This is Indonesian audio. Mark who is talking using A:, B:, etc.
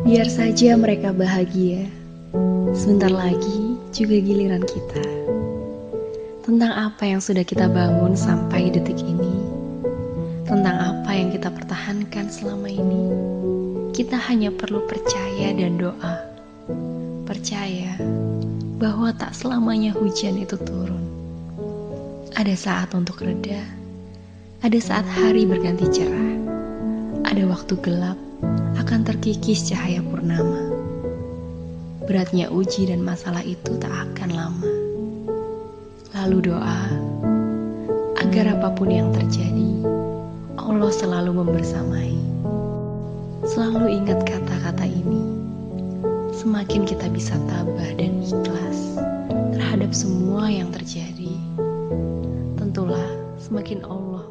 A: Biar saja mereka bahagia. Sebentar lagi juga giliran kita. Tentang apa yang sudah kita bangun sampai detik ini. Tentang apa yang kita pertahankan selama ini. Kita hanya perlu percaya dan doa. Percaya bahwa tak selamanya hujan itu turun. Ada saat untuk reda. Ada saat hari berganti cerah. Ada waktu gelap akan terkikis cahaya purnama. Beratnya uji dan masalah itu tak akan lama. Lalu doa agar apa pun yang terjadi, Allah selalu membersamai. Selalu ingat kata-kata ini. Semakin kita bisa tabah dan ikhlas terhadap semua yang terjadi, tentulah semakin Allah